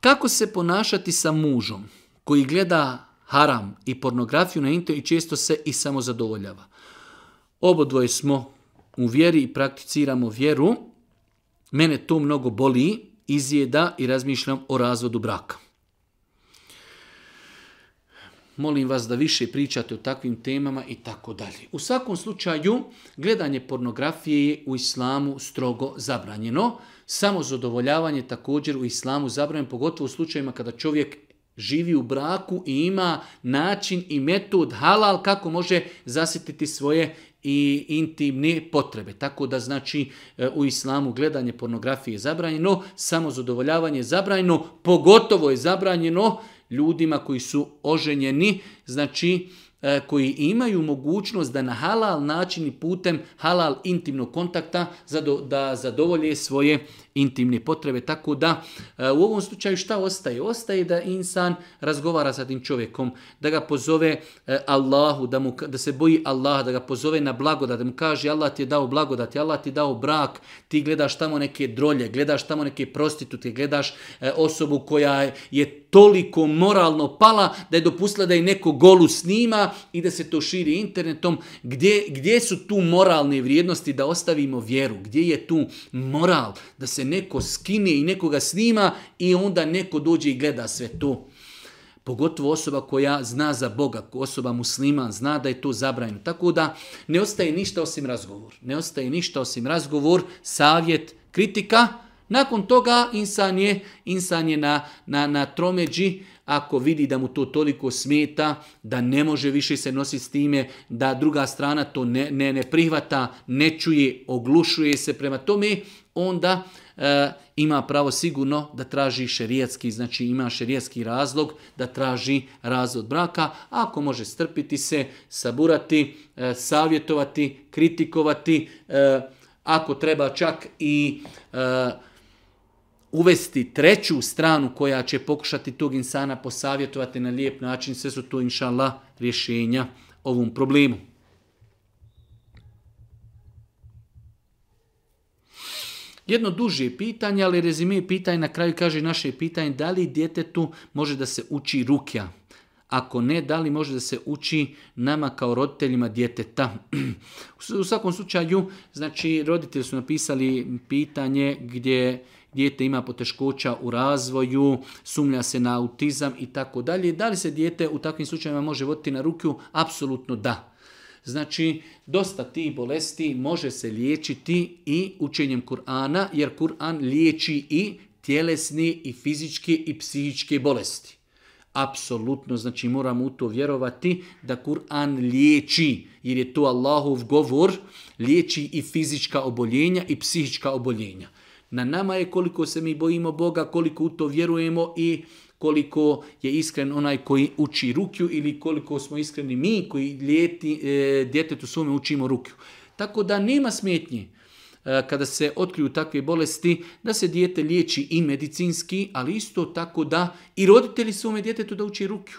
Kako se ponašati sa mužom koji gleda haram i pornografiju na internetu i često se i samozadovoljava? Obodvoje smo u vjeri i prakticiramo vjeru, Mene to mnogo boli, izjeda i razmišljam o razvodu braka. Molim vas da više pričate o takvim temama i tako dalje. U svakom slučaju, gledanje pornografije je u islamu strogo zabranjeno. Samo zadovoljavanje također u islamu zabranjeno, pogotovo u slučajima kada čovjek živi u braku i ima način i metod halal kako može zasjetiti svoje i intimne potrebe. Tako da znači e, u islamu gledanje pornografije je zabranjeno, samo zadovoljavanje je zabranjeno, pogotovo je zabranjeno ljudima koji su oženjeni, znači e, koji imaju mogućnost da na halal način i putem halal intimnog kontakta da zadovolje svoje intimne potrebe, tako da e, u ovom slučaju šta ostaje? Ostaje da insan razgovara sa tim čovjekom, da ga pozove e, Allahu, da, mu, da se boji Allah, da ga pozove na blagodat, da mu kaže Allah ti je dao blagodat, Allah ti je dao brak, ti gledaš tamo neke drolje, gledaš tamo neke prostitute, gledaš e, osobu koja je toliko moralno pala da je dopustila da je neko golu snima i da se to širi internetom. Gdje, gdje su tu moralne vrijednosti da ostavimo vjeru? Gdje je tu moral da se neko skine i nekoga snima i onda neko dođe i gleda sve to. Pogotovo osoba koja zna za Boga, osoba musliman, zna da je to zabranjeno. Tako da ne ostaje ništa osim razgovor. Ne ostaje ništa osim razgovor, savjet, kritika. Nakon toga insan je, insan je na, na, na tromeđi, ako vidi da mu to toliko smeta, da ne može više se nositi s time, da druga strana to ne, ne, ne prihvata, ne čuje, oglušuje se prema tome, onda e, ima pravo sigurno da traži šerijatski, znači ima šerijatski razlog da traži razvod braka. Ako može strpiti se, saburati, e, savjetovati, kritikovati, e, ako treba čak i e, uvesti treću stranu koja će pokušati tog insana posavjetovati na lijep način, sve su to inšallah rješenja ovom problemu. Jedno duže pitanje, ali rezime pitanje na kraju kaže naše pitanje da li djetetu može da se uči rukja. Ako ne, da li može da se uči nama kao roditeljima djeteta? U svakom slučaju, znači, roditelji su napisali pitanje gdje djete ima poteškoća u razvoju, sumlja se na autizam i tako dalje. Da li se dijete u takvim slučajevima može voditi na ruku? Apsolutno da. Znači, dosta tih bolesti može se liječiti i učenjem Kur'ana, jer Kur'an liječi i tjelesne i fizičke i psihičke bolesti. Apsolutno, znači moramo u to vjerovati da Kur'an liječi, jer je to Allahov govor, liječi i fizička oboljenja i psihička oboljenja. Na nama je koliko se mi bojimo Boga, koliko u to vjerujemo i koliko je iskren onaj koji uči rukju ili koliko smo iskreni mi koji ljeti, e, djetetu svome učimo rukju. Tako da nema smetnje e, kada se otkriju takve bolesti, da se dijete liječi i medicinski, ali isto tako da i roditelji svome djetetu da uči rukju.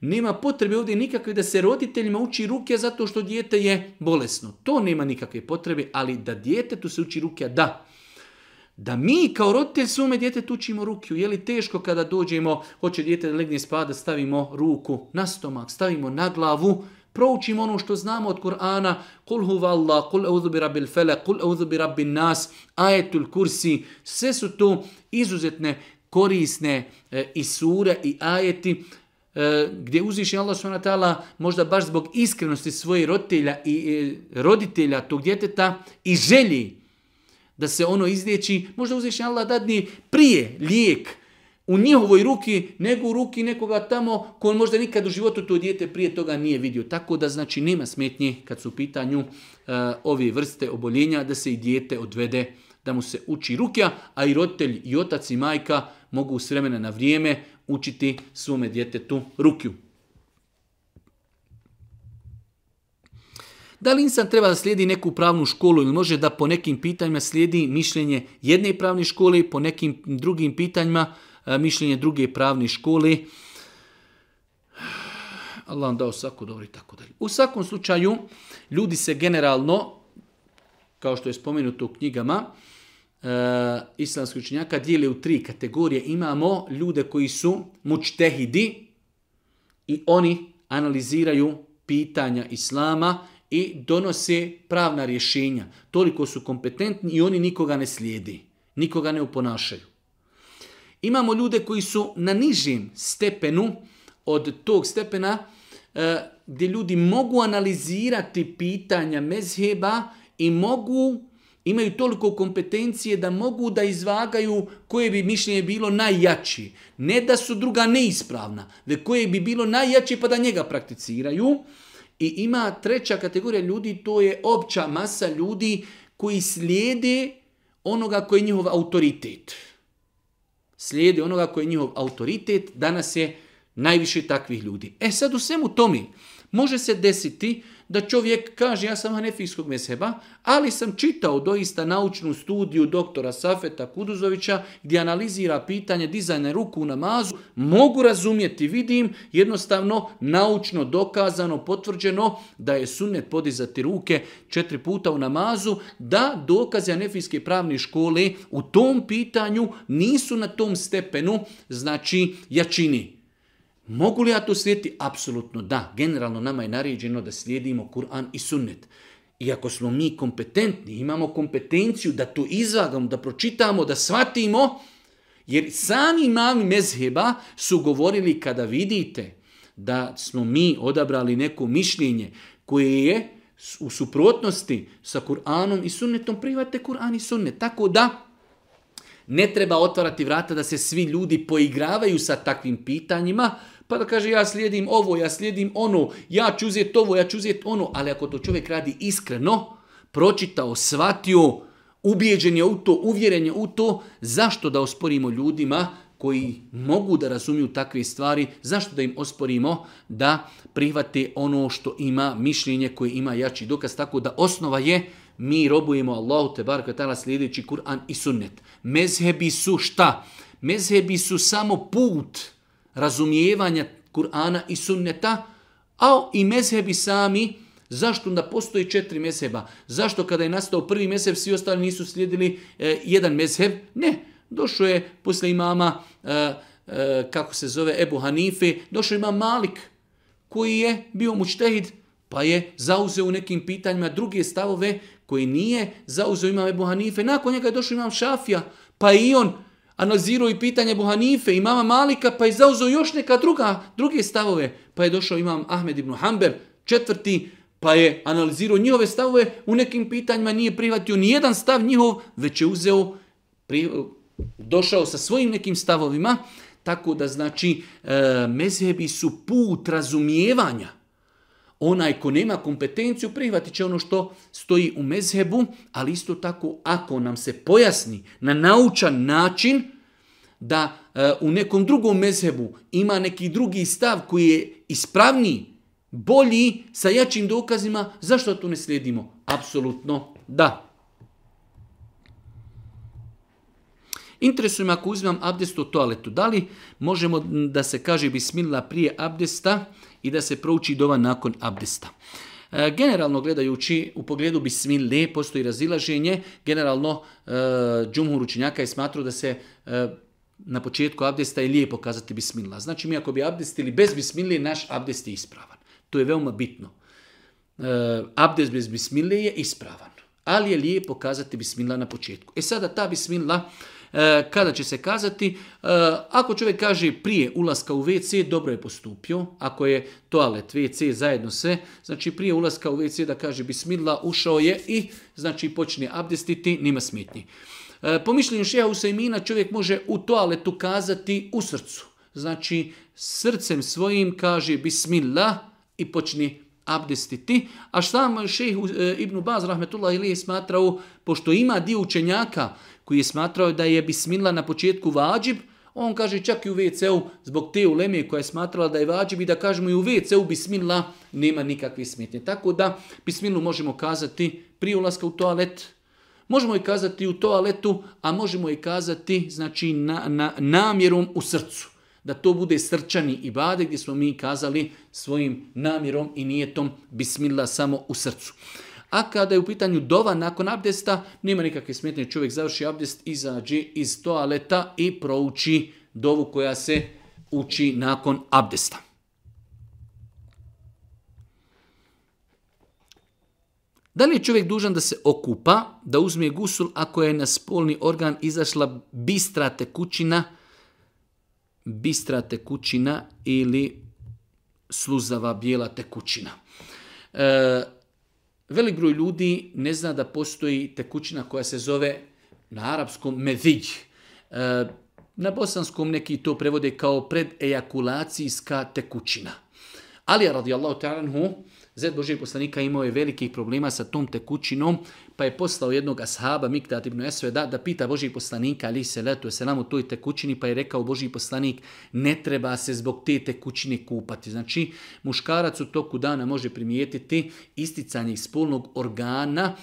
Nema potrebe ovdje nikakve da se roditeljima uči ruke zato što dijete je bolesno. To nema nikakve potrebe, ali da djetetu se uči ruke, da da mi kao roditelj svome djete učimo rukiju. Je li teško kada dođemo, hoće djete da legne spada, stavimo ruku na stomak, stavimo na glavu, proučimo ono što znamo od Kur'ana, kul huva Allah, kul euzubi bi rabbil fele, kul euzubi nas, ajetul kursi, sve su to izuzetne korisne e, i sure i ajeti e, gdje uziši Allah s.w.t. možda baš zbog iskrenosti svojih roditelja i e, roditelja tog djeteta i želji da se ono izliječi, možda uzvišnji Allah dadni prije lijek u njihovoj ruki nego u ruki nekoga tamo koji možda nikad u životu to dijete prije toga nije vidio. Tako da znači nema smetnje kad su u pitanju eh, ove vrste oboljenja da se i dijete odvede da mu se uči rukja, a i roditelj i otac i majka mogu s vremena na vrijeme učiti svome djetetu rukju. Da li insan treba da slijedi neku pravnu školu ili može da po nekim pitanjima slijedi mišljenje jedne pravne škole po nekim drugim pitanjima e, mišljenje druge pravne škole? Allah dao svako dobro i tako dalje. U svakom slučaju, ljudi se generalno, kao što je spomenuto u knjigama, e, islamskih učenjaka dijeli u tri kategorije. Imamo ljude koji su mučtehidi i oni analiziraju pitanja islama i donose pravna rješenja. Toliko su kompetentni i oni nikoga ne slijedi, nikoga ne uponašaju. Imamo ljude koji su na nižim stepenu od tog stepena e, gdje ljudi mogu analizirati pitanja mezheba i mogu, imaju toliko kompetencije da mogu da izvagaju koje bi mišljenje bilo najjači. Ne da su druga neispravna, već koje bi bilo najjači pa da njega prakticiraju. I ima treća kategorija ljudi, to je opća masa ljudi koji slijede onoga koji je njihov autoritet. Slijede onoga koji je njihov autoritet, danas je najviše takvih ljudi. E sad u svemu tome, može se desiti da čovjek kaže ja sam hanefijskog mezheba, ali sam čitao doista naučnu studiju doktora Safeta Kuduzovića gdje analizira pitanje dizajne ruku u namazu, mogu razumjeti, vidim, jednostavno naučno dokazano, potvrđeno da je sunnet podizati ruke četiri puta u namazu, da dokaze hanefijske pravne škole u tom pitanju nisu na tom stepenu, znači jačini. Mogu li ja to slijediti? Apsolutno da. Generalno nama je naređeno da slijedimo Kur'an i sunnet. Iako smo mi kompetentni, imamo kompetenciju da to izvagamo, da pročitamo, da shvatimo, jer sami imami mezheba su govorili kada vidite da smo mi odabrali neko mišljenje koje je u suprotnosti sa Kur'anom i sunnetom, private Kur'an i sunnet. Tako da ne treba otvarati vrata da se svi ljudi poigravaju sa takvim pitanjima, pa da kaže ja slijedim ovo, ja slijedim ono, ja ću uzeti ovo, ja ću uzeti ono, ali ako to čovjek radi iskreno, pročitao, shvatio, ubijeđen je u to, uvjeren je u to, zašto da osporimo ljudima koji mogu da razumiju takve stvari, zašto da im osporimo da prihvate ono što ima mišljenje koje ima jači dokaz, tako da osnova je mi robujemo Allahu te bar katala sljedeći Kur'an i sunnet. Mezhebi su šta? Mezhebi su samo put razumijevanja Kur'ana i sunneta, a i mezhebi sami, zašto da postoji četiri mezheba? Zašto kada je nastao prvi mezheb, svi ostali nisu slijedili e, jedan mezheb? Ne, došao je posle imama, e, e kako se zove, Ebu Hanife, došao imam Malik, koji je bio mučtehid, pa je zauzeo u nekim pitanjima druge stavove koji nije zauzeo imam Ebu Hanife. Nakon njega je došao imam Šafija, pa i on analizirao i pitanje Buhanife i mama Malika, pa je zauzeo još neka druga, druge stavove. Pa je došao imam Ahmed ibn Hanber, četvrti, pa je analizirao njihove stavove, u nekim pitanjima nije prihvatio ni jedan stav njihov, već je uzeo, došao sa svojim nekim stavovima, tako da znači e, mezhebi su put razumijevanja. Onaj ko nema kompetenciju prihvatit će ono što stoji u mezhebu, ali isto tako ako nam se pojasni na naučan način da e, u nekom drugom mezhebu ima neki drugi stav koji je ispravniji, bolji, sa jačim dokazima, zašto to ne slijedimo? Apsolutno da. Interesuje me ako uzimam abdest u toaletu, da li možemo da se kaže bismillah prije abdesta, i da se prouči dova nakon abdesta. E, generalno gledajući u pogledu bismile postoji razilaženje. Generalno e, džumhur učenjaka je smatruo da se e, na početku abdesta je lijepo kazati bismila. Znači mi ako bi abdestili bez bismile, naš abdest je ispravan. To je veoma bitno. Abdest bez bismile je ispravan. Ali je lijepo kazati bismila na početku. E sada ta bismila E, kada će se kazati, e, ako čovjek kaže prije ulaska u WC, dobro je postupio, ako je toalet, WC, zajedno sve, znači prije ulaska u WC da kaže bismillah, ušao je i znači počne abdestiti, nima smetnji. E, po mišljenju šeha Usajmina čovjek može u toaletu kazati u srcu. Znači srcem svojim kaže bismillah i počni abdestiti. A šta je Ibn Baz rahmetullah ili smatrao, pošto ima dio učenjaka koji je smatrao da je bismila na početku vađib, on kaže čak i u WC-u, zbog te uleme koja je smatrala da je vađib i da kažemo i u WC-u bismila nema nikakve smetnje. Tako da bismilu možemo kazati prije ulaska u toalet, možemo i kazati u toaletu, a možemo i kazati znači, na, namjerom u srcu. Da to bude srčani i bade gdje smo mi kazali svojim namjerom i nijetom bismila samo u srcu. A kada je u pitanju dova nakon abdesta, nema nikakve smetne, Čovjek završi abdest, izađe iz toaleta i prouči dovu koja se uči nakon abdesta. Da li je čovjek dužan da se okupa, da uzme gusul ako je na spolni organ izašla bistra tekućina, bistra tekućina ili sluzava bijela tekućina? E, velik broj ljudi ne zna da postoji tekućina koja se zove na arapskom medidj. E, na bosanskom neki to prevode kao predejakulacijska tekućina. Ali, radijallahu ta'anhu, Zed Božijeg poslanika imao je velikih problema sa tom tekućinom, pa je poslao jednog ashaba Miktat ibn Esveda da pita Božijeg poslanika ali se letu se nam u toj tekućini, pa je rekao Božiji poslanik ne treba se zbog te tekućine kupati. Znači, muškarac u toku dana može primijetiti isticanje spolnog organa,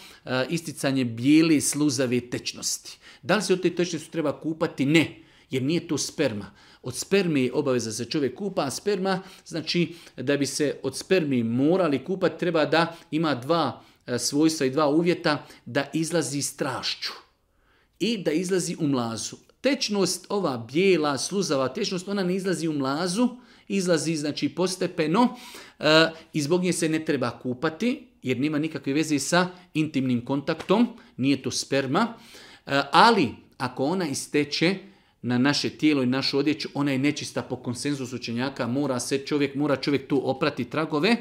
isticanje bijele sluzave tečnosti. Da li se od te tečnosti treba kupati? Ne, jer nije to sperma. Od spermi obaveza se čovjek kupa, a sperma, znači da bi se od spermi morali kupati, treba da ima dva e, svojstva i dva uvjeta, da izlazi strašću i da izlazi u mlazu. Tečnost, ova bijela, sluzava tečnost, ona ne izlazi u mlazu, izlazi znači postepeno e, i zbog nje se ne treba kupati jer nema nikakve veze sa intimnim kontaktom, nije to sperma, e, ali ako ona isteče na naše tijelo i našu odjeću, ona je nečista po konsenzusu učenjaka, mora se čovjek, mora čovjek tu oprati tragove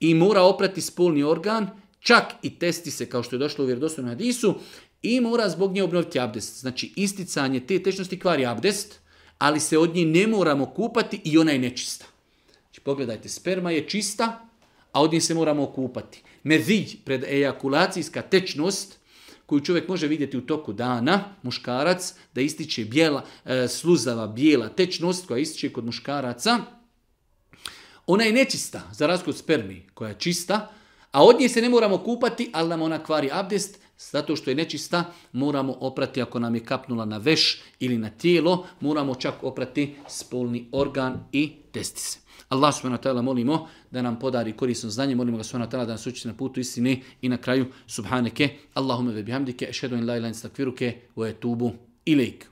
i mora oprati spolni organ, čak i testi se, kao što je došlo u vjerodostojnom hadisu, i mora zbog nje obnoviti abdest. Znači, isticanje te tečnosti kvari abdest, ali se od nje ne moramo kupati i ona je nečista. Znači, pogledajte, sperma je čista, a od nje se moramo kupati. meziđ pred ejakulacijska tečnost, koju čovjek može vidjeti u toku dana, muškarac, da ističe bijela, e, sluzava bijela tečnost koja ističe kod muškaraca, ona je nečista, za razliku spermi koja je čista, a od nje se ne moramo kupati, ali nam ona kvari abdest, zato što je nečista, moramo oprati ako nam je kapnula na veš ili na tijelo, moramo čak oprati spolni organ i testise. Allah subhanahu molimo da nam podari korisno znanje, molimo ga subhanahu da nas učite na putu istine i na kraju subhaneke Allahume ve bihamdike ešhedu en la ilaha illa ente etubu ilaik.